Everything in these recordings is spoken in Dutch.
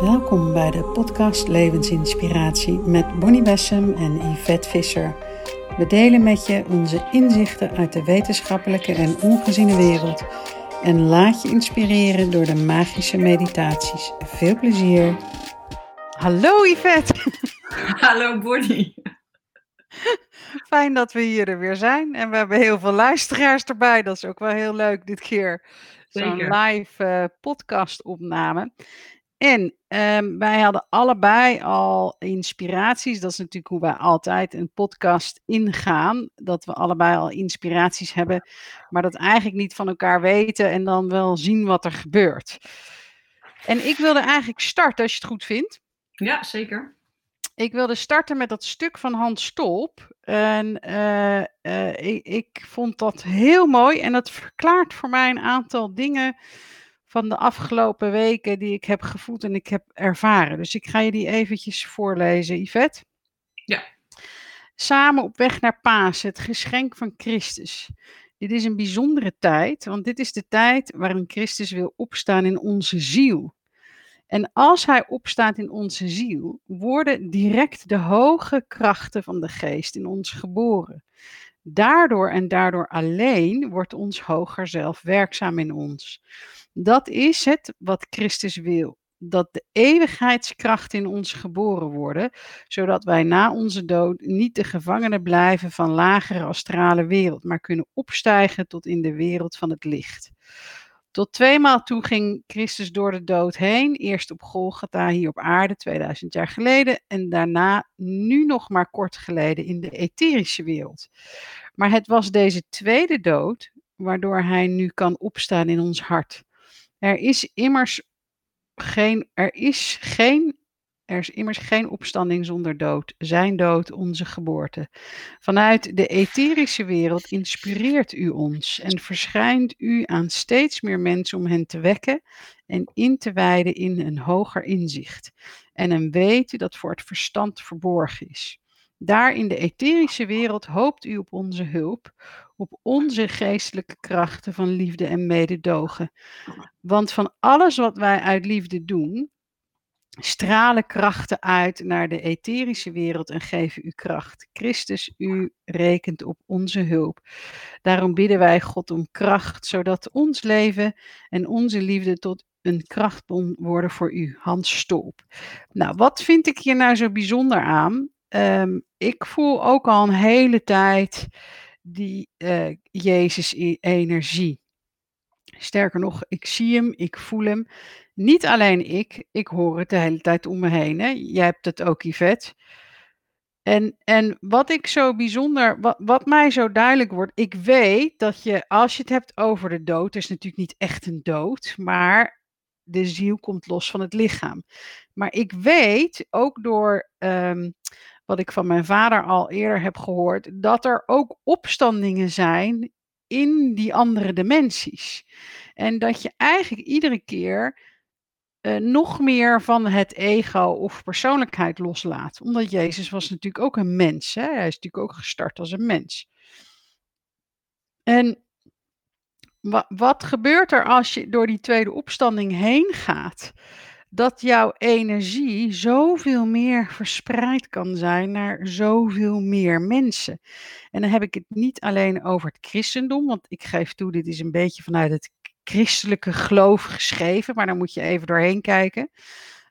Welkom bij de podcast Levensinspiratie met Bonnie Bessem en Yvette Visser. We delen met je onze inzichten uit de wetenschappelijke en ongeziene wereld en laat je inspireren door de magische meditaties. Veel plezier! Hallo Yvette! Hallo Bonnie! Fijn dat we hier er weer zijn en we hebben heel veel luisteraars erbij. Dat is ook wel heel leuk dit keer. Zo'n live uh, podcastopname. En um, wij hadden allebei al inspiraties. Dat is natuurlijk hoe wij altijd een podcast ingaan. Dat we allebei al inspiraties hebben, maar dat eigenlijk niet van elkaar weten en dan wel zien wat er gebeurt. En ik wilde eigenlijk starten, als je het goed vindt. Ja, zeker. Ik wilde starten met dat stuk van Hans Stolp. En uh, uh, ik, ik vond dat heel mooi en dat verklaart voor mij een aantal dingen van de afgelopen weken die ik heb gevoeld en ik heb ervaren. Dus ik ga je die eventjes voorlezen, Yvette. Ja. Samen op weg naar Pasen, het geschenk van Christus. Dit is een bijzondere tijd, want dit is de tijd waarin Christus wil opstaan in onze ziel. En als hij opstaat in onze ziel, worden direct de hoge krachten van de geest in ons geboren. Daardoor en daardoor alleen wordt ons hoger zelf werkzaam in ons. Dat is het wat Christus wil. Dat de eeuwigheidskrachten in ons geboren worden, zodat wij na onze dood niet de gevangenen blijven van lagere astrale wereld, maar kunnen opstijgen tot in de wereld van het licht. Tot tweemaal toe ging Christus door de dood heen. Eerst op Golgotha hier op aarde, 2000 jaar geleden. En daarna, nu nog maar kort geleden, in de etherische wereld. Maar het was deze tweede dood waardoor hij nu kan opstaan in ons hart. Er is immers geen, er is geen, er is immers geen opstanding zonder dood. Zijn dood, onze geboorte. Vanuit de etherische wereld inspireert u ons en verschijnt u aan steeds meer mensen om hen te wekken en in te wijden in een hoger inzicht. En een weten dat voor het verstand verborgen is. Daar in de etherische wereld hoopt u op onze hulp, op onze geestelijke krachten van liefde en mededogen. Want van alles wat wij uit liefde doen, stralen krachten uit naar de etherische wereld en geven u kracht. Christus, u rekent op onze hulp. Daarom bidden wij God om kracht, zodat ons leven en onze liefde tot een krachtbron worden voor u. Hans Stolp. Nou, wat vind ik hier nou zo bijzonder aan? Um, ik voel ook al een hele tijd die uh, Jezus-energie. Sterker nog, ik zie hem, ik voel hem. Niet alleen ik, ik hoor het de hele tijd om me heen. Hè? Jij hebt het ook, Yvette. En, en wat ik zo bijzonder, wat, mij zo duidelijk wordt, ik weet dat je, als je het hebt over de dood, is natuurlijk niet echt een dood, maar de ziel komt los van het lichaam. Maar ik weet ook door um, wat ik van mijn vader al eerder heb gehoord, dat er ook opstandingen zijn in die andere dimensies. En dat je eigenlijk iedere keer uh, nog meer van het ego of persoonlijkheid loslaat. Omdat Jezus was natuurlijk ook een mens. Hè? Hij is natuurlijk ook gestart als een mens. En wat gebeurt er als je door die tweede opstanding heen gaat? dat jouw energie zoveel meer verspreid kan zijn naar zoveel meer mensen. En dan heb ik het niet alleen over het christendom, want ik geef toe, dit is een beetje vanuit het christelijke geloof geschreven, maar dan moet je even doorheen kijken.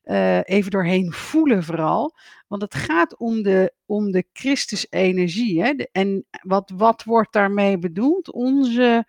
Uh, even doorheen voelen vooral. Want het gaat om de, om de Christus-energie. Hè? en wat, wat wordt daarmee bedoeld? Onze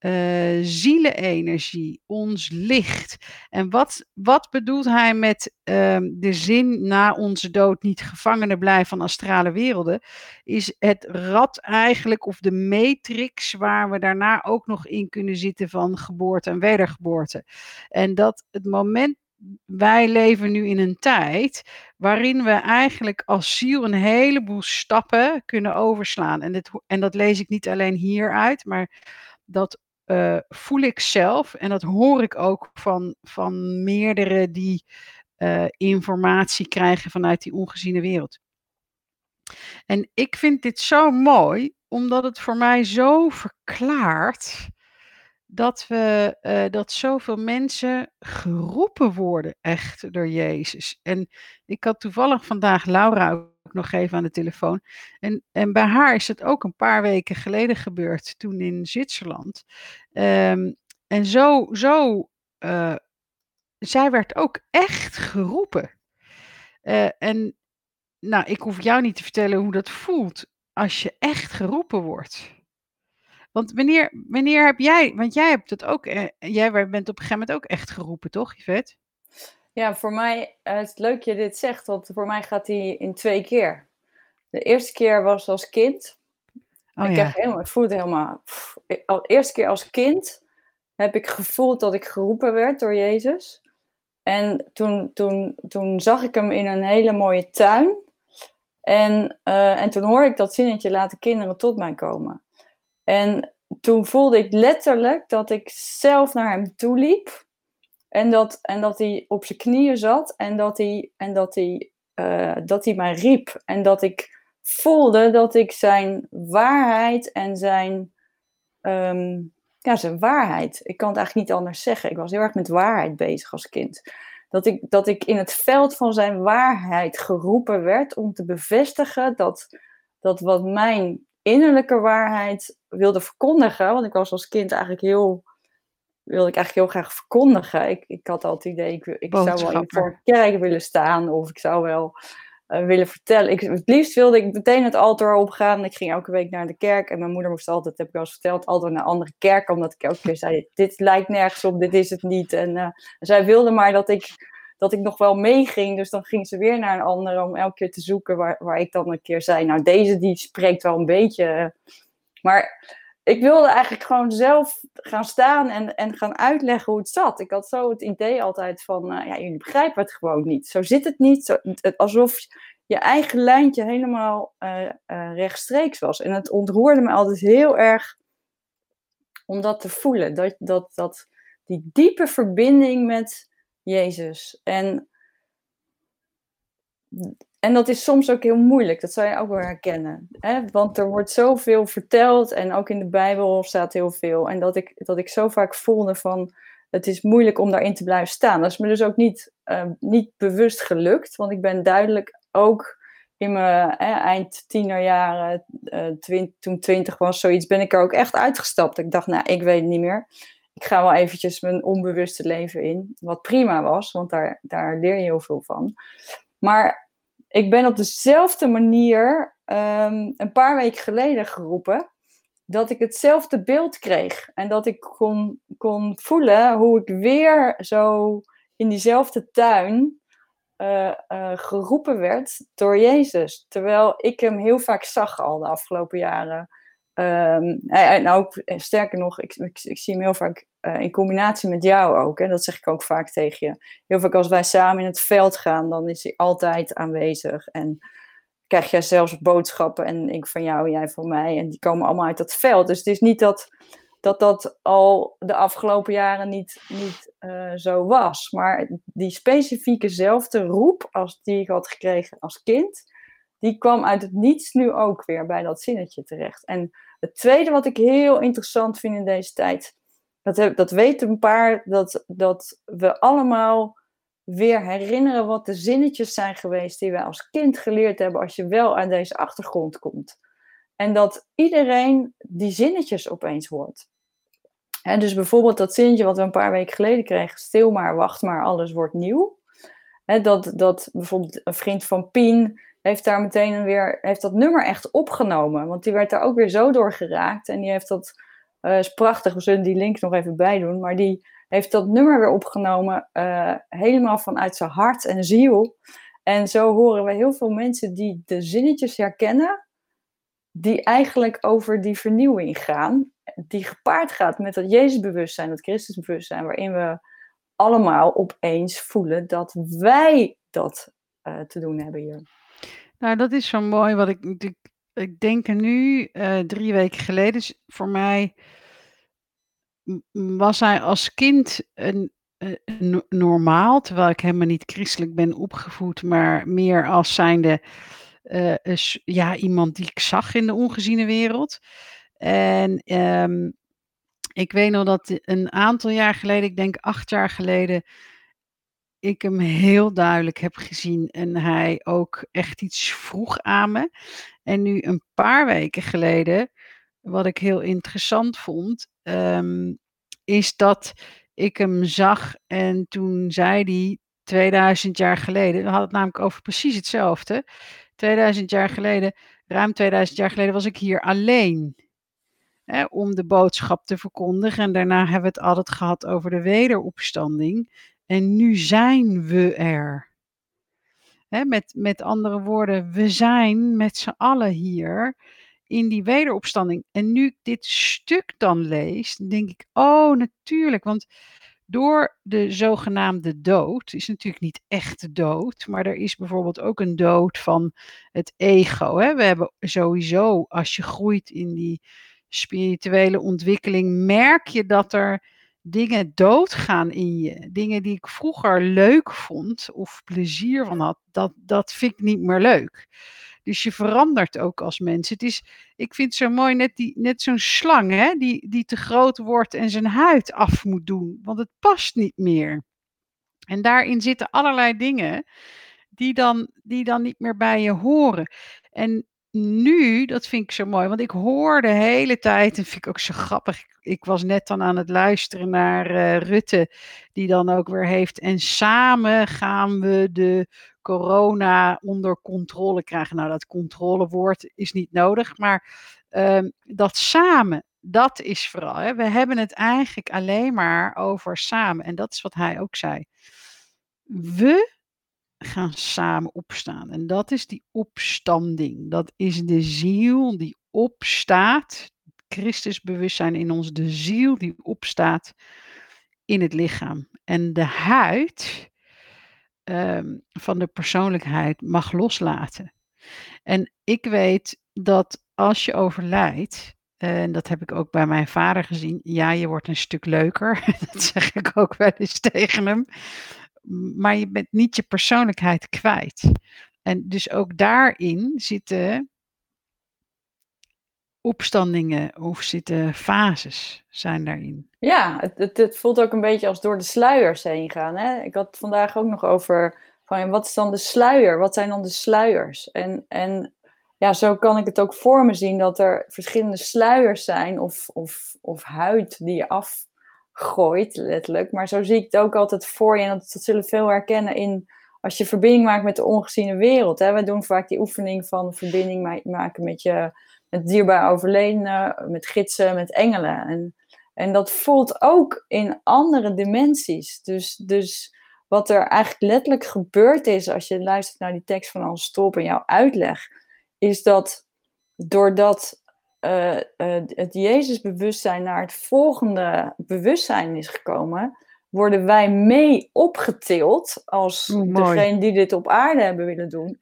uh, ons licht. En wat, wat bedoelt hij met uh, de zin na onze dood niet gevangenen blijven van astrale werelden? Is het rad eigenlijk of de matrix waar we daarna ook nog in kunnen zitten van geboorte en wedergeboorte. En dat het moment wij leven nu in een tijd waarin we eigenlijk als ziel een heleboel stappen kunnen overslaan. En, dit, en dat lees ik niet alleen hieruit, maar dat uh, voel ik zelf, en dat hoor ik ook van, van meerdere die uh, informatie krijgen vanuit die ongeziene wereld. En ik vind dit zo mooi, omdat het voor mij zo verklaart dat we uh, dat zoveel mensen geroepen worden echt door Jezus. En ik had toevallig vandaag Laura nog even aan de telefoon. En, en bij haar is het ook een paar weken geleden gebeurd, toen in Zwitserland. Um, en zo, zo uh, zij werd ook echt geroepen. Uh, en nou, ik hoef jou niet te vertellen hoe dat voelt als je echt geroepen wordt. Want wanneer, wanneer heb jij, want jij hebt het ook, eh, jij bent op een gegeven moment ook echt geroepen, toch, Yvette? Ja, voor mij, uh, het is leuk dat je dit zegt, want voor mij gaat die in twee keer. De eerste keer was als kind. Oh, ik, ja. heb helemaal, het helemaal. Pff, de eerste keer als kind heb ik gevoeld dat ik geroepen werd door Jezus. En toen, toen, toen zag ik hem in een hele mooie tuin. En, uh, en toen hoorde ik dat zinnetje: laat de kinderen tot mij komen. En toen voelde ik letterlijk dat ik zelf naar hem toe liep. En dat, en dat hij op zijn knieën zat en dat hij, en dat, hij, uh, dat hij mij riep. En dat ik voelde dat ik zijn waarheid en zijn, um, ja, zijn waarheid. Ik kan het eigenlijk niet anders zeggen. Ik was heel erg met waarheid bezig als kind. Dat ik, dat ik in het veld van zijn waarheid geroepen werd om te bevestigen dat, dat wat mijn innerlijke waarheid wilde verkondigen. Want ik was als kind eigenlijk heel. Wilde ik eigenlijk heel graag verkondigen. Ik, ik had altijd het idee, ik, ik zou wel voor een kerk willen staan. Of ik zou wel uh, willen vertellen. Ik, het liefst wilde ik meteen het altaar opgaan. Ik ging elke week naar de kerk. En mijn moeder moest altijd, heb ik al eens verteld, altijd naar een andere kerk. Omdat ik elke keer zei, dit lijkt nergens op, dit is het niet. En uh, zij wilde maar dat ik dat ik nog wel meeging. Dus dan ging ze weer naar een andere om elke keer te zoeken waar, waar ik dan een keer zei, nou deze die spreekt wel een beetje. Maar ik wilde eigenlijk gewoon zelf gaan staan en, en gaan uitleggen hoe het zat. Ik had zo het idee altijd van, uh, ja, jullie begrijpen het gewoon niet. Zo zit het niet. Zo, alsof je eigen lijntje helemaal uh, uh, rechtstreeks was. En het ontroerde me altijd heel erg om dat te voelen. Dat, dat, dat die diepe verbinding met Jezus. En, en dat is soms ook heel moeilijk, dat zou je ook wel herkennen. Hè? Want er wordt zoveel verteld en ook in de Bijbel staat heel veel. En dat ik, dat ik zo vaak voelde van, het is moeilijk om daarin te blijven staan. Dat is me dus ook niet, uh, niet bewust gelukt, want ik ben duidelijk ook in mijn eh, eind tienerjaren, twint, toen twintig was, zoiets, ben ik er ook echt uitgestapt. Ik dacht, nou, ik weet het niet meer ik ga wel eventjes mijn onbewuste leven in. Wat prima was, want daar, daar leer je heel veel van. Maar ik ben op dezelfde manier um, een paar weken geleden geroepen. Dat ik hetzelfde beeld kreeg. En dat ik kon, kon voelen hoe ik weer zo in diezelfde tuin uh, uh, geroepen werd door Jezus. Terwijl ik hem heel vaak zag al de afgelopen jaren. En ook, eh, sterker nog, ik, ik, zie hem heel vaak uh, in combinatie met jou ook. Hè? Dat zeg ik ook vaak tegen je. Heel vaak als wij samen in het veld gaan, dan is hij altijd aanwezig. En krijg jij zelfs boodschappen en ik van jou, jij van mij. En die komen allemaal uit dat veld. Dus het is niet dat dat, dat al de afgelopen jaren niet, niet uh, zo was. Maar die specifiekezelfde roep als die ik had gekregen als kind, die kwam uit het niets nu ook weer bij dat zinnetje terecht. En het tweede wat ik heel interessant vind in deze tijd, dat, heb, dat een paar, dat, dat we allemaal weer herinneren wat de zinnetjes zijn geweest die wij als kind geleerd hebben als je wel aan deze achtergrond komt. En dat iedereen die zinnetjes opeens hoort. Dus bijvoorbeeld dat zinnetje wat we een paar weken geleden kregen, stil maar, wacht maar, alles wordt nieuw. Dat, dat bijvoorbeeld een vriend van Pien, heeft daar meteen weer, heeft dat nummer echt opgenomen. Want die werd daar ook weer zo door geraakt. En die heeft dat, uh, is prachtig, we zullen die link nog even bij doen. Maar die heeft dat nummer weer opgenomen, uh, helemaal vanuit zijn hart en ziel. En zo horen we heel veel mensen die de zinnetjes herkennen, die eigenlijk over die vernieuwing gaan. Die gepaard gaat met dat Jezusbewustzijn, dat Christusbewustzijn, waarin we allemaal opeens voelen dat wij dat uh, te doen hebben hier. Nou, dat is zo mooi wat ik, ik, ik denk er nu, uh, drie weken geleden, voor mij was hij als kind een, een, normaal, terwijl ik helemaal niet christelijk ben opgevoed, maar meer als zijnde uh, ja, iemand die ik zag in de ongeziene wereld. En um, ik weet nog dat een aantal jaar geleden, ik denk acht jaar geleden, ik hem heel duidelijk heb gezien en hij ook echt iets vroeg aan me. En nu een paar weken geleden, wat ik heel interessant vond, ehm, is dat ik hem zag en toen zei hij 2000 jaar geleden, we hadden het namelijk over precies hetzelfde. 2000 jaar geleden, ruim 2000 jaar geleden was ik hier alleen. Om de boodschap te verkondigen. En daarna hebben we het altijd gehad over de wederopstanding. En nu zijn we er. Met, met andere woorden, we zijn met z'n allen hier in die wederopstanding. En nu ik dit stuk dan lees, denk ik, oh natuurlijk, want door de zogenaamde dood, is natuurlijk niet echt dood, maar er is bijvoorbeeld ook een dood van het ego. We hebben sowieso, als je groeit in die spirituele ontwikkeling, merk je dat er dingen doodgaan in je. Dingen die ik vroeger leuk vond of plezier van had, dat, dat vind ik niet meer leuk. Dus je verandert ook als mens. Het is, ik vind zo mooi, net, die, net zo'n slang hè, die, die te groot wordt en zijn huid af moet doen, want het past niet meer. En daarin zitten allerlei dingen die dan, die dan niet meer bij je horen. En nu, dat vind ik zo mooi, want ik hoor de hele tijd, en vind ik ook zo grappig. Ik was net dan aan het luisteren naar uh, Rutte, die dan ook weer heeft. En samen gaan we de corona onder controle krijgen. Nou, dat controlewoord is niet nodig, maar uh, dat samen, dat is vooral. Hè. We hebben het eigenlijk alleen maar over samen. En dat is wat hij ook zei. We gaan samen opstaan. En dat is die opstanding. Dat is de ziel die opstaat. Christusbewustzijn in ons, de ziel die opstaat in het lichaam. En de huid um, van de persoonlijkheid mag loslaten. En ik weet dat als je overlijdt, en dat heb ik ook bij mijn vader gezien. Ja, je wordt een stuk leuker. Dat zeg ik ook wel eens tegen hem maar je bent niet je persoonlijkheid kwijt. En dus ook daarin zitten opstandingen of zitten fases zijn daarin. Ja, het, het, voelt ook een beetje als door de sluiers heen gaan. Hè? Ik had vandaag ook nog over van wat is dan de sluier? Wat zijn dan de sluiers? En, en ja, zo kan ik het ook voor me zien dat er verschillende sluiers zijn of, of, of huid die je af gooit, letterlijk. Maar zo zie ik het ook altijd voor je. En dat, zullen veel herkennen in als je verbinding maakt met de ongeziene wereld. Hè. We doen vaak die oefening van verbinding maken met je met dierbaar overledenen, met gidsen, met engelen. En, en dat voelt ook in andere dimensies. Dus, dus wat er eigenlijk letterlijk gebeurd is als je luistert naar die tekst van Hans Stolp en jouw uitleg, is dat doordat uh, uh, het Jezusbewustzijn naar het volgende bewustzijn is gekomen, worden wij mee opgetild als oh, degene die dit op aarde hebben willen doen.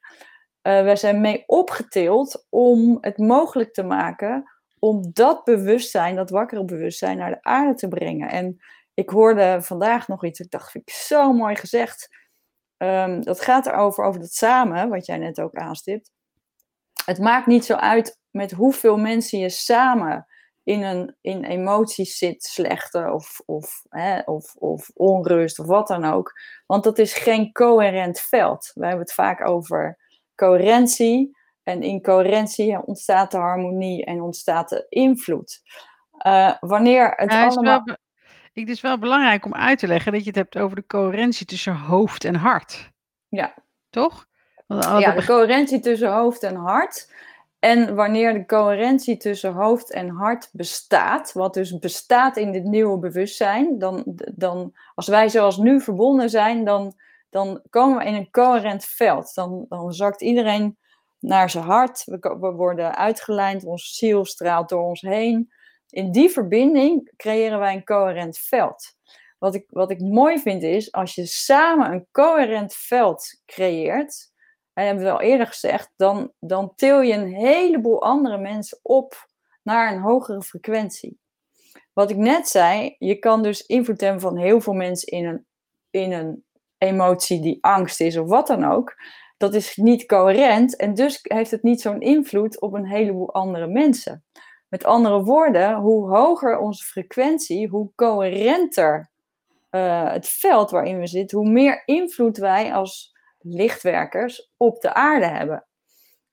Uh, wij zijn mee opgetild om het mogelijk te maken om dat bewustzijn, dat wakkere bewustzijn, naar de aarde te brengen. En ik hoorde vandaag nog iets, ik dacht, vind ik zo mooi gezegd. Um, dat gaat erover, over dat samen, wat jij net ook aanstipt. Het maakt niet zo uit met hoeveel mensen je samen in, een, in emoties zit, slechte of, of, hè, of, of onrust of wat dan ook. Want dat is geen coherent veld. We hebben het vaak over coherentie. En in coherentie ontstaat de harmonie en ontstaat de invloed. Uh, wanneer het ja, allemaal... Wel, het is wel belangrijk om uit te leggen dat je het hebt over de coherentie tussen hoofd en hart. Ja. Toch? Ja, de coherentie tussen hoofd en hart. En wanneer de coherentie tussen hoofd en hart bestaat, wat dus bestaat in dit nieuwe bewustzijn, dan, dan als wij zoals nu verbonden zijn, dan, dan komen we in een coherent veld. Dan, dan zakt iedereen naar zijn hart, we, we worden uitgelijnd, onze ziel straalt door ons heen. In die verbinding creëren wij een coherent veld. Wat ik, wat ik mooi vind is, als je samen een coherent veld creëert, en hebben we al eerder gezegd, dan, dan til je een heleboel andere mensen op naar een hogere frequentie. Wat ik net zei, je kan dus invloed hebben van heel veel mensen in een, in een emotie die angst is of wat dan ook. Dat is niet coherent en dus heeft het niet zo'n invloed op een heleboel andere mensen. Met andere woorden, hoe hoger onze frequentie, hoe coherenter uh, het veld waarin we zitten, hoe meer invloed wij als lichtwerkers op de aarde hebben.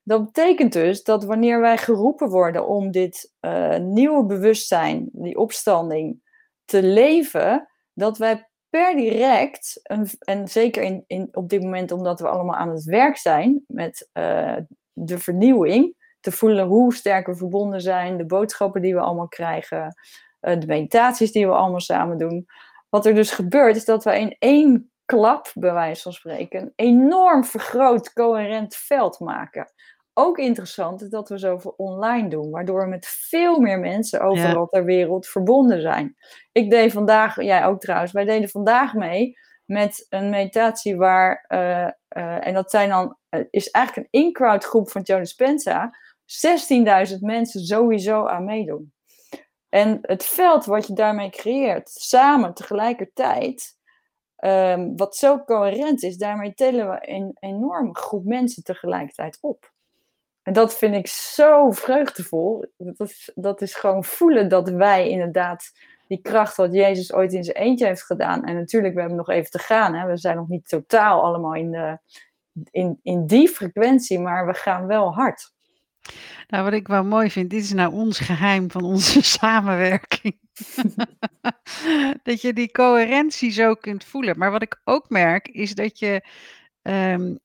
Dat betekent dus dat wanneer wij geroepen worden om dit uh, nieuwe bewustzijn, die opstanding, te leven, dat wij per direct, en, en zeker in, in, op dit moment omdat we allemaal aan het werk zijn met uh, de vernieuwing, te voelen hoe sterk we verbonden zijn, de boodschappen die we allemaal krijgen, uh, de meditaties die we allemaal samen doen. Wat er dus gebeurt, is dat we in één klap, bij wijze van spreken, een enorm vergroot, coherent veld maken ook interessant is dat we zoveel online doen, waardoor we met veel meer mensen overal ja. ter wereld verbonden zijn. Ik deed vandaag, jij ook trouwens, wij deden vandaag mee met een meditatie waar, uh, uh, en dat zijn dan, uh, is eigenlijk een in-crowd groep van Joe Dispenza, 16.000 mensen sowieso aan meedoen. En het veld wat je daarmee creëert, samen tegelijkertijd, um, wat zo coherent is, daarmee tellen we een enorme groep mensen tegelijkertijd op. En dat vind ik zo vreugdevol. Dat is, dat is gewoon voelen dat wij inderdaad die kracht wat Jezus ooit in zijn eentje heeft gedaan. En natuurlijk, we hebben nog even te gaan. Hè? We zijn nog niet totaal allemaal in, de, in, in die frequentie, maar we gaan wel hard. Nou, wat ik wel mooi vind, dit is nou ons geheim van onze samenwerking. dat je die coherentie zo kunt voelen. Maar wat ik ook merk, is dat je um,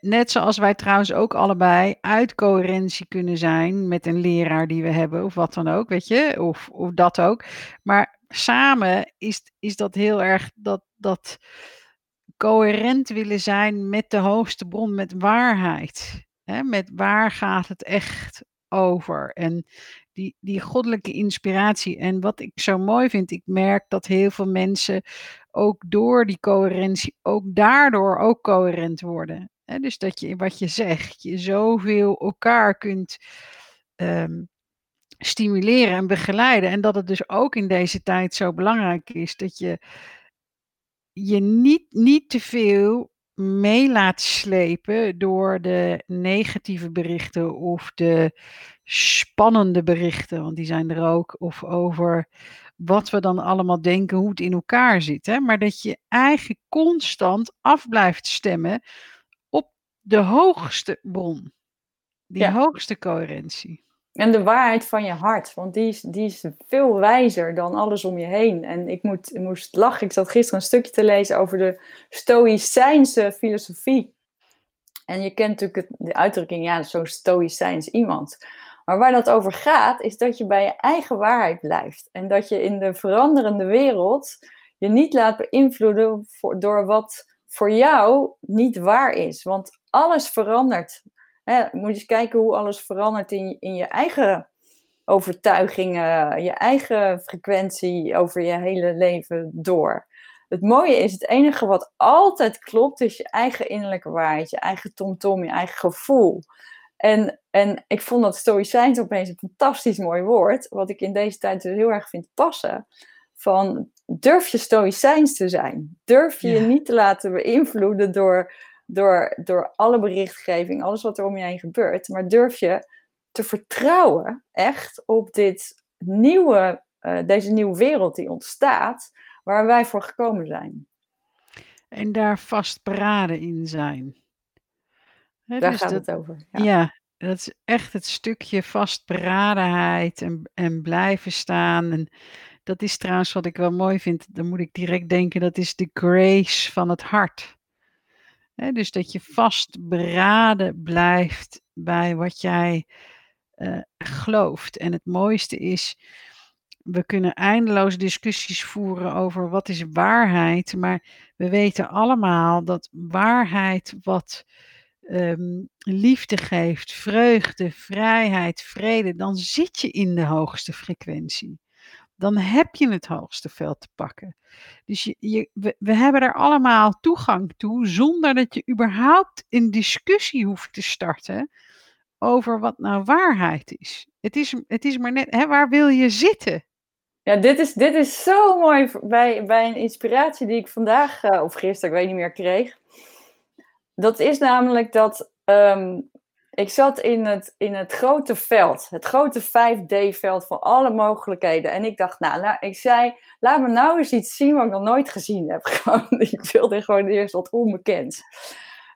Net, zoals wij trouwens ook allebei uit coherentie kunnen zijn met een leraar die we hebben, of wat dan ook, weet je, of, of dat ook. Maar samen is, is dat heel erg dat, dat coherent willen zijn met de hoogste bron, met waarheid. Hè? Met waar gaat het echt over? En die, die goddelijke inspiratie. En wat ik zo mooi vind, ik merk dat heel veel mensen ook door die coherentie, ook daardoor ook coherent worden dus dat je wat je zegt, je zoveel elkaar kunt um, stimuleren en begeleiden. En dat het dus ook in deze tijd zo belangrijk is dat je je niet, niet te veel mee laat slepen door de negatieve berichten of de spannende berichten, want die zijn er ook, of over wat we dan allemaal denken, hoe het in elkaar zit. Hè? Maar dat je eigenlijk constant af blijft stemmen de hoogste bron. Die ja. hoogste coherentie. En de waarheid van je hart, want die is, die is veel wijzer dan alles om je heen. En ik, moet, moest lachen, ik zat gisteren een stukje te lezen over de Stoïcijnse filosofie. En je kent natuurlijk de uitdrukking, ja, zo'n Stoïcijns iemand. Maar waar dat over gaat, is dat je bij je eigen waarheid blijft. En dat je in de veranderende wereld je niet laat beïnvloeden door wat voor jou niet waar is. Want alles verandert. Hè, moet je eens kijken hoe alles verandert in, in je eigen overtuigingen, je eigen frequentie over je hele leven door. Het mooie is, het enige wat altijd klopt, is je eigen innerlijke waarheid, je eigen tomtom, je eigen gevoel. En, en ik vond dat stoïcijns opeens een fantastisch mooi woord, wat ik in deze tijd dus heel erg vind passen. Van durf je stoïcijns te zijn? Durf je je niet te laten beïnvloeden door door, door alle berichtgeving, alles wat er om je heen gebeurt. Maar durf je te vertrouwen echt op dit nieuwe, uh, deze nieuwe wereld die ontstaat, waar wij voor gekomen zijn. En daar vastberaden in zijn. He, daar dus gaat het over. Ja. ja. dat is echt het stukje vastberadenheid en, en blijven staan. En dat is trouwens wat ik wel mooi vind. Dan moet ik direct denken, dat is de grace van het hart dus dat je vastberaden blijft bij wat jij uh, gelooft. En het mooiste is, we kunnen eindeloos discussies voeren over wat is waarheid, maar we weten allemaal dat waarheid wat um, liefde geeft, vreugde, vrijheid, vrede, dan zit je in de hoogste frequentie dan heb je het hoogste veld te pakken. Dus je, je, we, hebben er allemaal toegang toe zonder dat je überhaupt een discussie hoeft te starten over wat nou waarheid is. Het is, het is maar net, hè, waar wil je zitten? Ja, dit is, dit is zo mooi bij, bij een inspiratie die ik vandaag, uh, of gisteren, ik weet niet meer, kreeg. Dat is namelijk dat um, ik zat in het, in het grote veld, het grote 5D-veld van alle mogelijkheden. En ik dacht, nou, nou, ik zei, laat me nou eens iets zien wat ik nog nooit gezien heb. Gewoon, ik wilde gewoon eerst wat onbekend.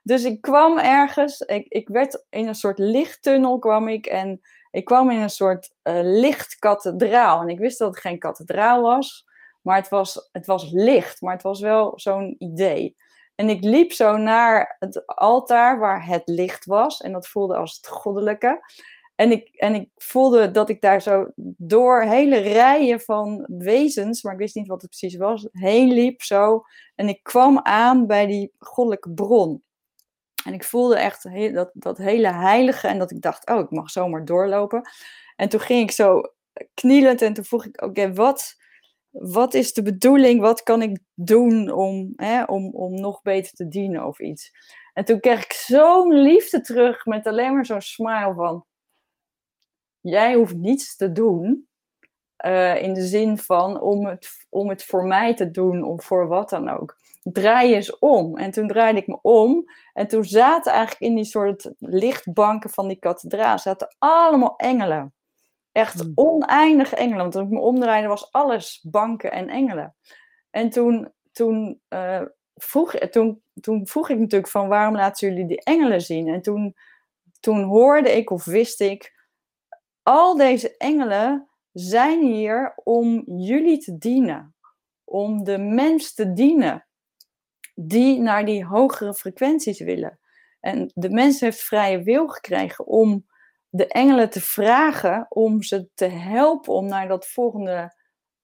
Dus ik kwam ergens, ik, ik werd in een soort lichttunnel kwam ik en ik kwam in een soort uh, lichtkathedraal. En ik wist dat het geen kathedraal was, maar het was, het was licht, maar het was wel zo'n idee. En ik liep zo naar het altaar waar het licht was. En dat voelde als het goddelijke. En ik, en ik voelde dat ik daar zo door hele rijen van wezens, maar ik wist niet wat het precies was, heen liep zo. En ik kwam aan bij die goddelijke bron. En ik voelde echt dat, dat hele heilige en dat ik dacht, oh, ik mag zomaar doorlopen. En toen ging ik zo knielend en toen vroeg ik, oké, wat, wat is de bedoeling? Wat kan ik doen om, hè, om, om nog beter te dienen of iets? En toen kreeg ik zo'n liefde terug met alleen maar zo'n smile van, jij hoeft niets te doen. Uh, in de zin van om het, om het voor mij te doen of voor wat dan ook. Draai eens om. En toen draaide ik me om. En toen zaten eigenlijk in die soort lichtbanken van die kathedraal zaten allemaal engelen. Echt hmm. oneindige engelen. Want toen ik me omdraaide was alles banken en engelen. En toen, toen, uh, vroeg, toen, toen vroeg ik natuurlijk van waarom laten jullie die engelen zien? En toen, toen hoorde ik of wist ik, al deze engelen zijn hier om jullie te dienen. Om de mens te dienen die naar die hogere frequenties willen. En de mens heeft vrije wil gekregen om de engelen te vragen om ze te helpen om naar dat volgende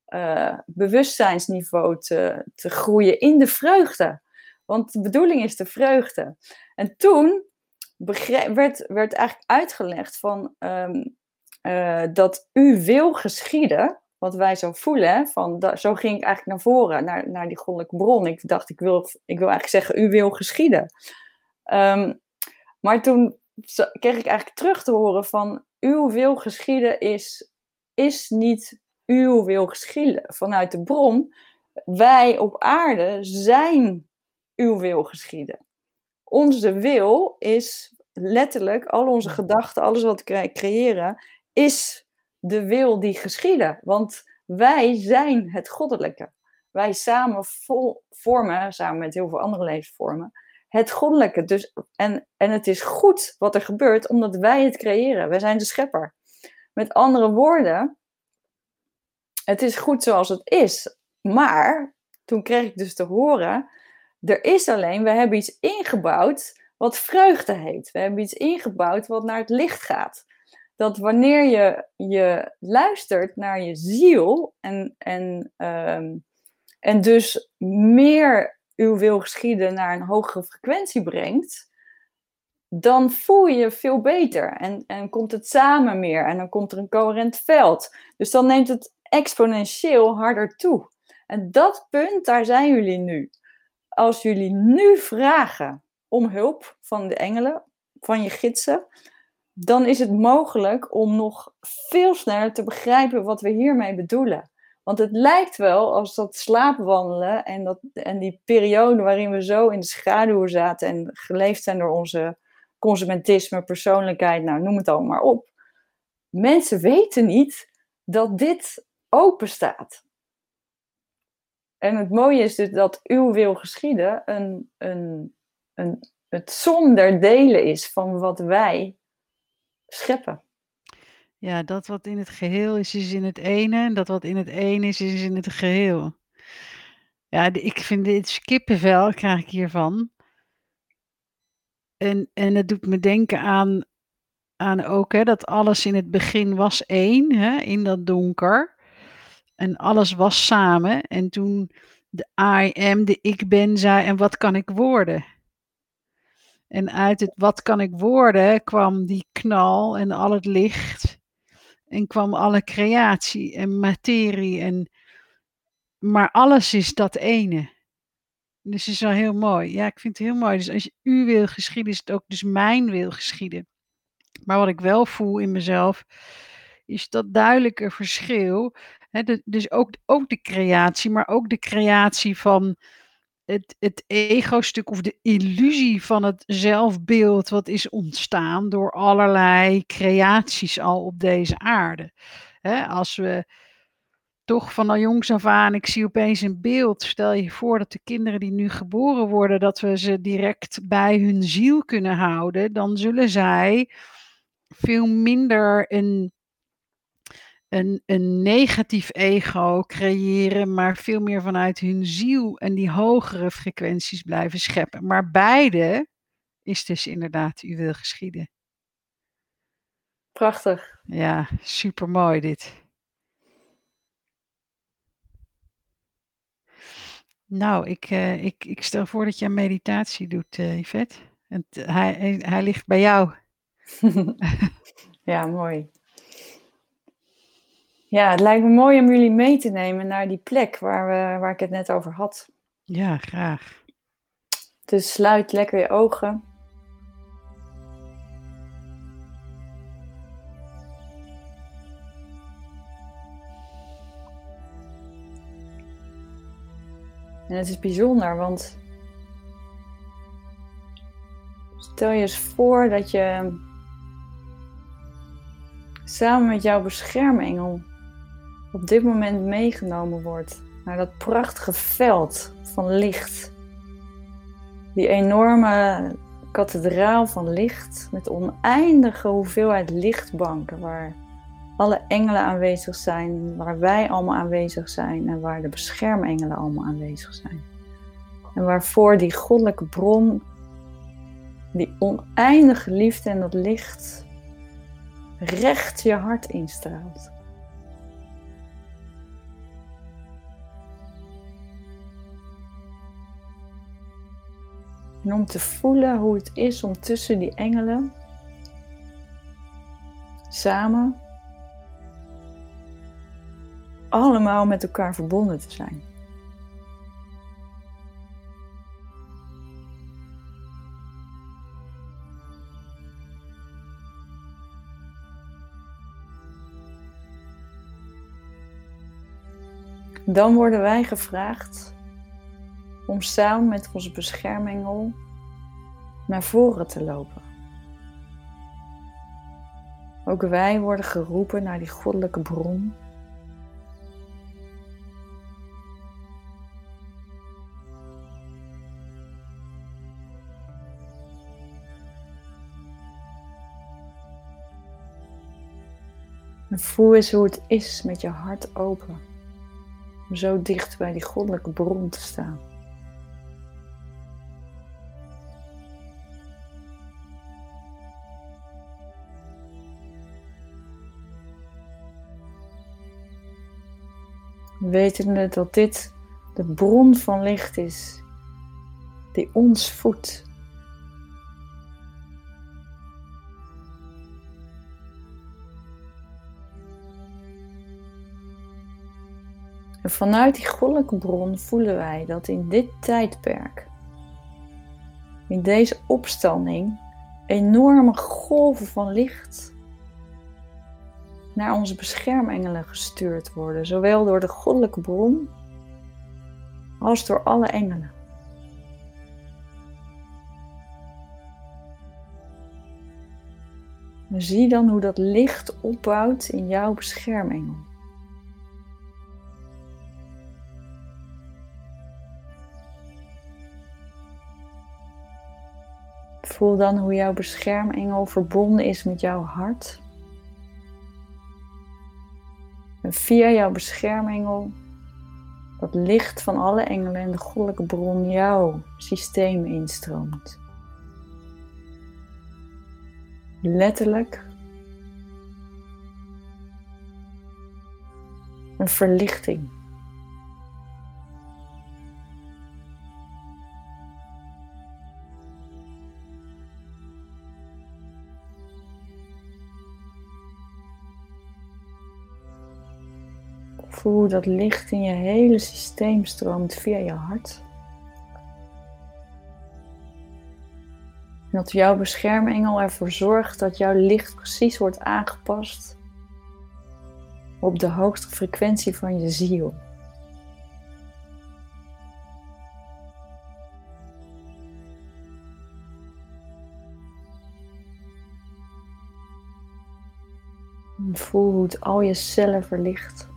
uh, bewustzijnsniveau te, te groeien in de vreugde. Want de bedoeling is de vreugde. En toen werd, werd eigenlijk uitgelegd van, um, uh, dat u wil geschieden, wat wij zo voelen, van zo ging ik eigenlijk naar voren, naar, naar die goddelijke bron. Ik dacht, ik wil, ik wil eigenlijk zeggen, u wil geschieden. Um, maar toen kreeg ik eigenlijk terug te horen van uw wil geschieden is, is niet uw wil geschieden vanuit de bron. Wij op aarde zijn uw wil geschieden. Onze wil is letterlijk, al onze gedachten, alles wat we creëren, is de wil die geschieden. Want wij zijn het goddelijke. Wij samen vormen, samen met heel veel andere levensvormen, het goddelijke. Dus, en, en het is goed wat er gebeurt, omdat wij het creëren. Wij zijn de schepper. Met andere woorden, het is goed zoals het is. Maar toen kreeg ik dus te horen, er is alleen, we hebben iets ingebouwd wat vreugde heet. We hebben iets ingebouwd wat naar het licht gaat. Dat wanneer je, je luistert naar je ziel en, en, um, en dus meer uw wil geschieden naar een hogere frequentie brengt, dan voel je je veel beter en, en komt het samen meer en dan komt er een coherent veld. Dus dan neemt het exponentieel harder toe. En dat punt, daar zijn jullie nu. Als jullie nu vragen om hulp van de engelen, van je gidsen, dan is het mogelijk om nog veel sneller te begrijpen wat we hiermee bedoelen. Want het lijkt wel als dat slaapwandelen en, dat, en die periode waarin we zo in de schaduw zaten en geleefd zijn door onze consumentisme, persoonlijkheid, nou noem het allemaal maar op. Mensen weten niet dat dit open staat. En het mooie is dus dat uw wil geschieden een, een, een, het zonder delen is van wat wij scheppen. Ja, dat wat in het geheel is, is in het ene. En dat wat in het ene is, is in het geheel. Ja, ik vind dit kippenvel, krijg ik hiervan. En, en het doet me denken aan, aan ook hè, dat alles in het begin was één, hè, in dat donker. En alles was samen. En toen de I am, de ik ben, zei, en wat kan ik worden? En uit het wat kan ik worden kwam die knal en al het licht. En kwam alle creatie en materie. En, maar alles is dat ene. Dus het is wel heel mooi. Ja, ik vind het heel mooi. Dus als u wil geschieden, is het ook dus mijn wil geschieden. Maar wat ik wel voel in mezelf, is dat duidelijke verschil. Hè, dus ook, ook de creatie, maar ook de creatie van het, het ego-stuk of de illusie van het zelfbeeld wat is ontstaan door allerlei creaties al op deze aarde. Als we toch van al jongs af aan, ik zie opeens een beeld, stel je voor dat de kinderen die nu geboren worden, dat we ze direct bij hun ziel kunnen houden, dan zullen zij veel minder een een, een negatief ego creëren, maar veel meer vanuit hun ziel en die hogere frequenties blijven scheppen. Maar beide is dus inderdaad u wil geschieden. Prachtig. Ja, super mooi dit. Nou, ik, uh, ik, ik stel voor dat je een meditatie doet, uh, Yvette. En hij, hij ligt bij jou. ja, mooi. Ja, het lijkt me mooi om jullie mee te nemen naar die plek waar, we, waar ik het net over had. Ja, graag. Dus sluit lekker je ogen. En het is bijzonder, want stel je eens voor dat je samen met jouw beschermengel op dit moment meegenomen wordt naar dat prachtige veld van licht. Die enorme kathedraal van licht met oneindige hoeveelheid lichtbanken waar alle engelen aanwezig zijn, waar wij allemaal aanwezig zijn en waar de beschermengelen allemaal aanwezig zijn. En waarvoor die goddelijke bron, die oneindige liefde en dat licht recht je hart instraalt. En om te voelen hoe het is om tussen die engelen samen allemaal met elkaar verbonden te zijn. Dan worden wij gevraagd om samen met onze beschermengel naar voren te lopen. Ook wij worden geroepen naar die goddelijke bron. En voel eens hoe het is met je hart open. Om zo dicht bij die goddelijke bron te staan. Wetende dat dit de bron van licht is die ons voedt. En vanuit die goddelijke bron voelen wij dat in dit tijdperk, in deze opstanding, enorme golven van licht naar onze beschermengelen gestuurd worden, zowel door de goddelijke bron als door alle engelen. zie dan hoe dat licht opbouwt in jouw beschermengel. Voel dan hoe jouw beschermengel verbonden is met jouw hart. En via jouw beschermengel, dat licht van alle engelen en de goddelijke bron jouw systeem instroomt. Letterlijk een verlichting. Voel hoe dat licht in je hele systeem stroomt via je hart. En dat jouw beschermengel ervoor zorgt dat jouw licht precies wordt aangepast op de hoogste frequentie van je ziel. Voel hoe het al je cellen verlicht.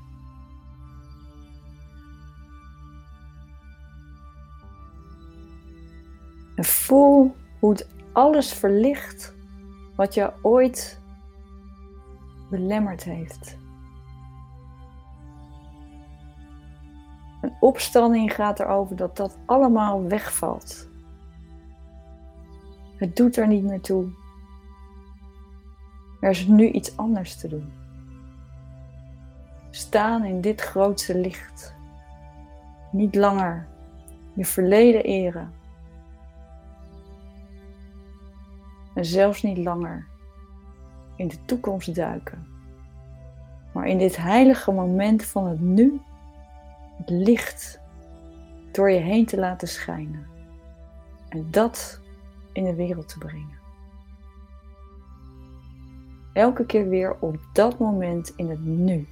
Voel hoe het alles verlicht wat je ooit belemmerd heeft. Een opstanding gaat erover dat dat allemaal wegvalt. Het doet er niet meer toe. Er is nu iets anders te doen. Staan in dit grootste licht. Niet langer je verleden eren. En zelfs niet langer in de toekomst duiken. Maar in dit heilige moment van het nu, het licht door je heen te laten schijnen. En dat in de wereld te brengen. Elke keer weer op dat moment in het nu.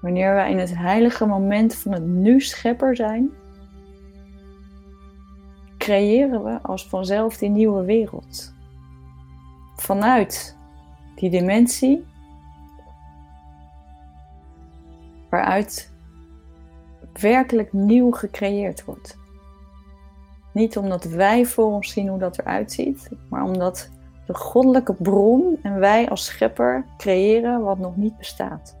Wanneer wij in het heilige moment van het nu schepper zijn, creëren we als vanzelf die nieuwe wereld. Vanuit die dimensie waaruit werkelijk nieuw gecreëerd wordt. Niet omdat wij voor ons zien hoe dat eruit ziet, maar omdat de goddelijke bron en wij als schepper creëren wat nog niet bestaat.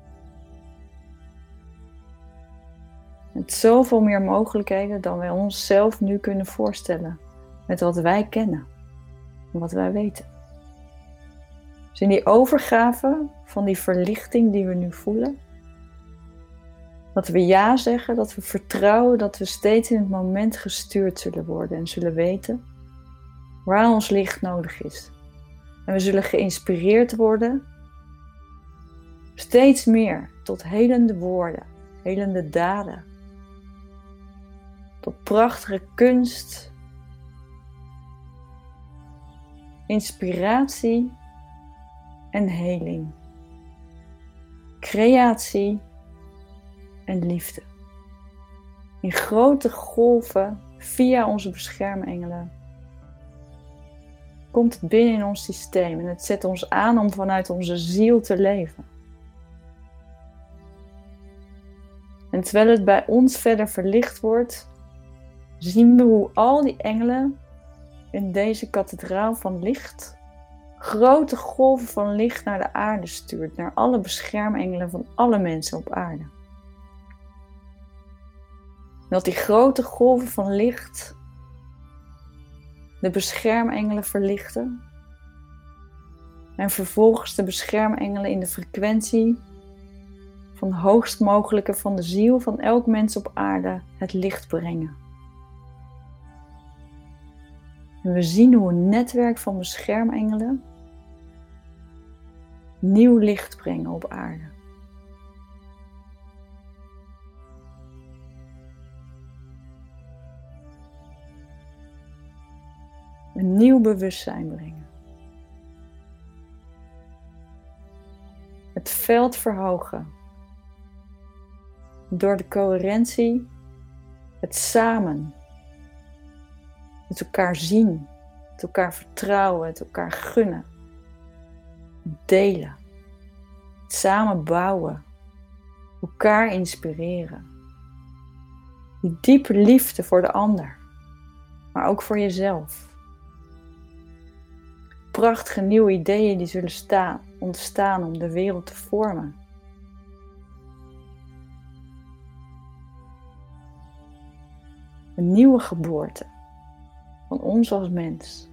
Met zoveel meer mogelijkheden dan wij onszelf nu kunnen voorstellen. Met wat wij kennen en wat wij weten. Dus in die overgave van die verlichting die we nu voelen, dat we ja zeggen, dat we vertrouwen dat we steeds in het moment gestuurd zullen worden en zullen weten waar ons licht nodig is. En we zullen geïnspireerd worden steeds meer tot helende woorden, helende daden, prachtige kunst, inspiratie en heling, creatie en liefde. In grote golven via onze beschermengelen komt het binnen in ons systeem en het zet ons aan om vanuit onze ziel te leven. En terwijl het bij ons verder verlicht wordt, zien we hoe al die engelen in deze kathedraal van licht grote golven van licht naar de aarde stuurt, naar alle beschermengelen van alle mensen op aarde. Dat die grote golven van licht de beschermengelen verlichten. En vervolgens de beschermengelen in de frequentie van hoogst mogelijke van de ziel van elk mens op aarde het licht brengen. En we zien hoe een netwerk van beschermengelen nieuw licht brengen op aarde. een nieuw bewustzijn brengen. Het veld verhogen. Door de coherentie, het samen. Het elkaar zien, het elkaar vertrouwen, het elkaar gunnen. Delen. Samen bouwen. Elkaar inspireren. Die diepe liefde voor de ander, maar ook voor jezelf prachtige nieuwe ideeën die zullen staan, ontstaan om de wereld te vormen. Een nieuwe geboorte van ons als mens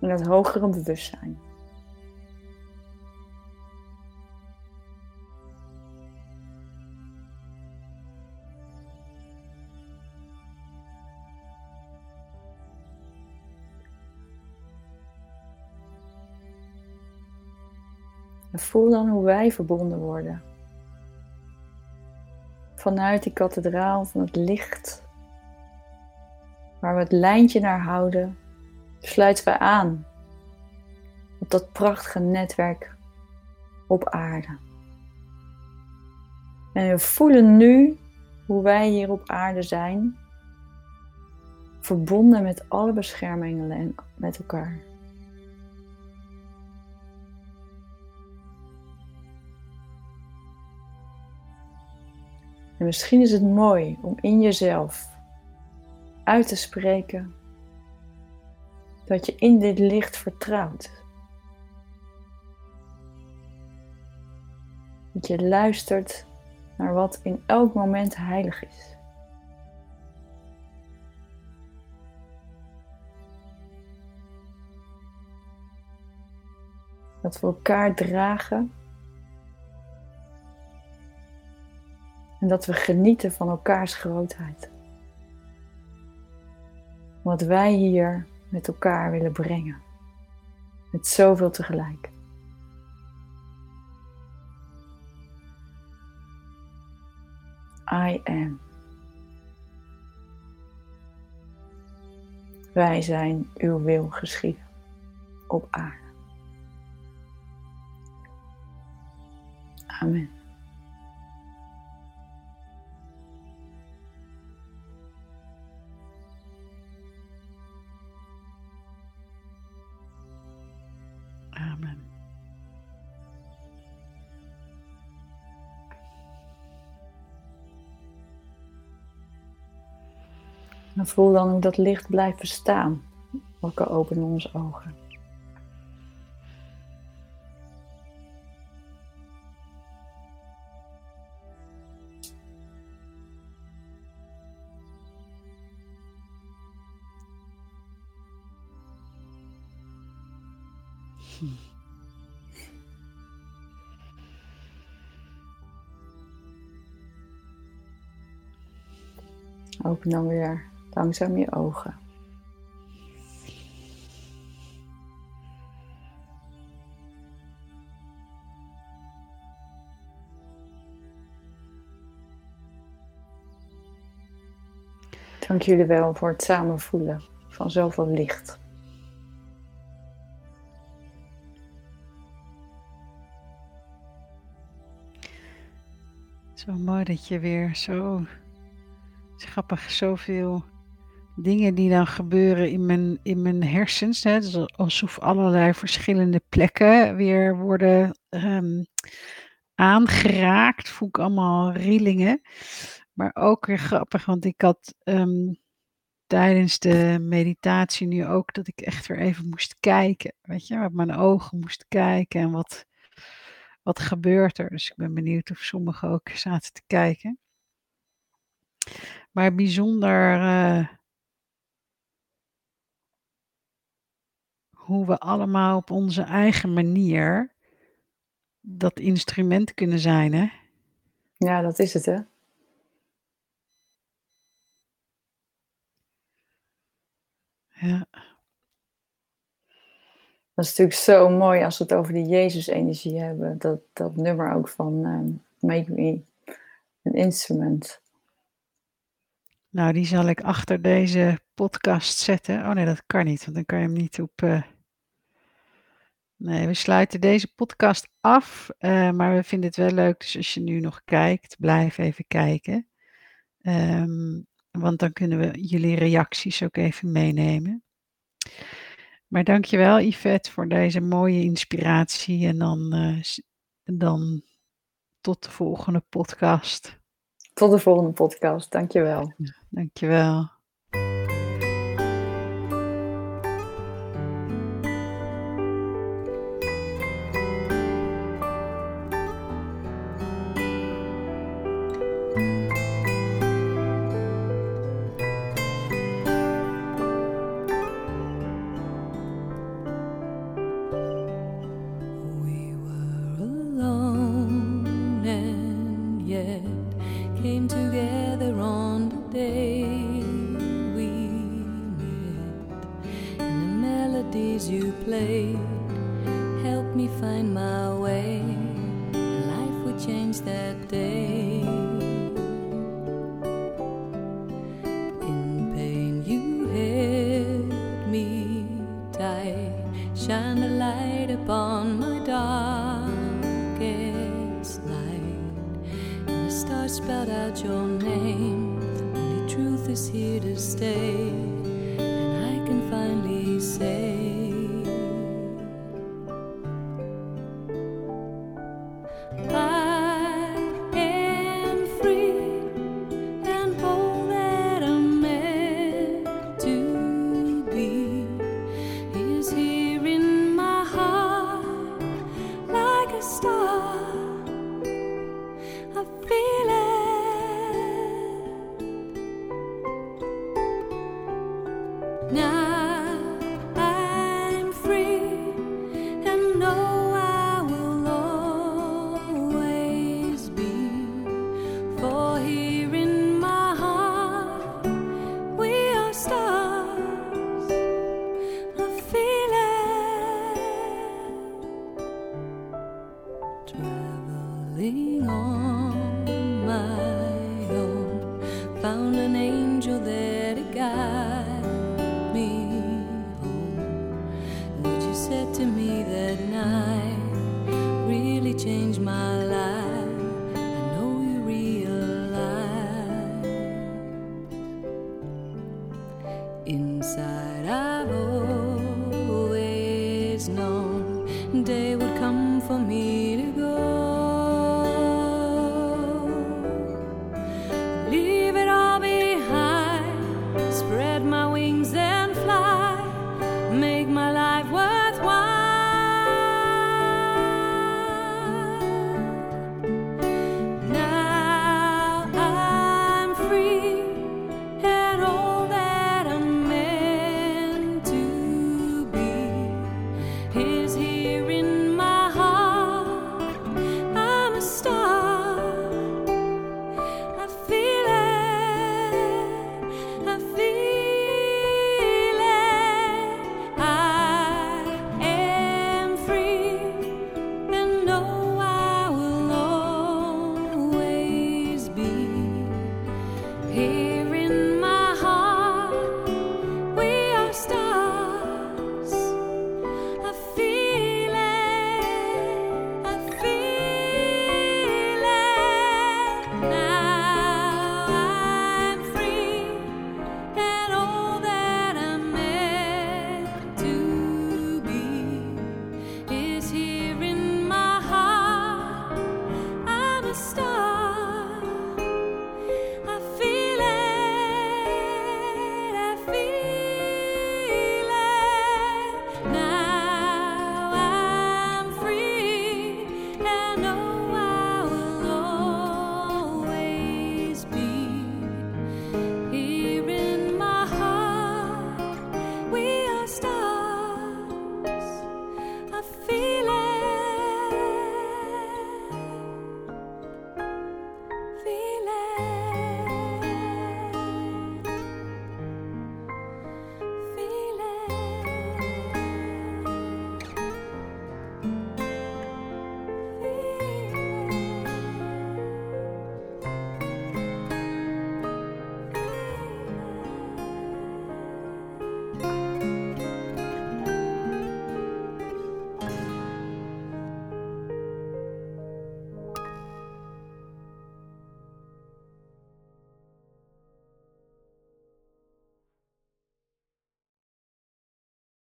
in het hogere bewustzijn. En voel dan hoe wij verbonden worden. Vanuit die kathedraal van het licht, waar we het lijntje naar houden, sluiten we aan op dat prachtige netwerk op aarde. En we voelen nu hoe wij hier op aarde zijn, verbonden met alle beschermengelen en met elkaar. En misschien is het mooi om in jezelf uit te spreken dat je in dit licht vertrouwt. Dat je luistert naar wat in elk moment heilig is. Dat we elkaar dragen. En dat we genieten van elkaars grootheid. Wat wij hier met elkaar willen brengen. Met zoveel tegelijk. I am. Wij zijn uw wil geschieden op aarde. Amen. Amen. En voel dan hoe dat licht blijft bestaan. Elke openen onze ogen. Open dan weer langzaam je ogen. Dank jullie wel voor het samen voelen van zoveel licht. Zo mooi dat je weer zo grappig, zoveel dingen die dan gebeuren in mijn, in mijn hersens. Hè? Dus alsof allerlei verschillende plekken weer worden ehm, aangeraakt. Voel ik allemaal rillingen. Maar ook weer grappig, want ik had ehm, tijdens de meditatie nu ook dat ik echt weer even moest kijken. Weet je, met mijn ogen moest kijken en wat, wat gebeurt er. Dus ik ben benieuwd of sommigen ook zaten te kijken. Maar bijzonder uh, hoe we allemaal op onze eigen manier dat instrument kunnen zijn, hè? Ja, dat is het, hè? Ja. Dat is natuurlijk zo mooi als we het over die Jezus-energie hebben. Dat, dat nummer ook van um, Make Me an Instrument. Nou, die zal ik achter deze podcast zetten. Oh nee, dat kan niet, want dan kan je hem niet op. Uh... Nee, we sluiten deze podcast af, uh, maar we vinden het wel leuk. Dus als je nu nog kijkt, blijf even kijken. Um, want dan kunnen we jullie reacties ook even meenemen. Maar dankjewel Yvette voor deze mooie inspiratie. En dan, uh, dan tot de volgende podcast. Tot de volgende podcast. Dankjewel. Dankjewel.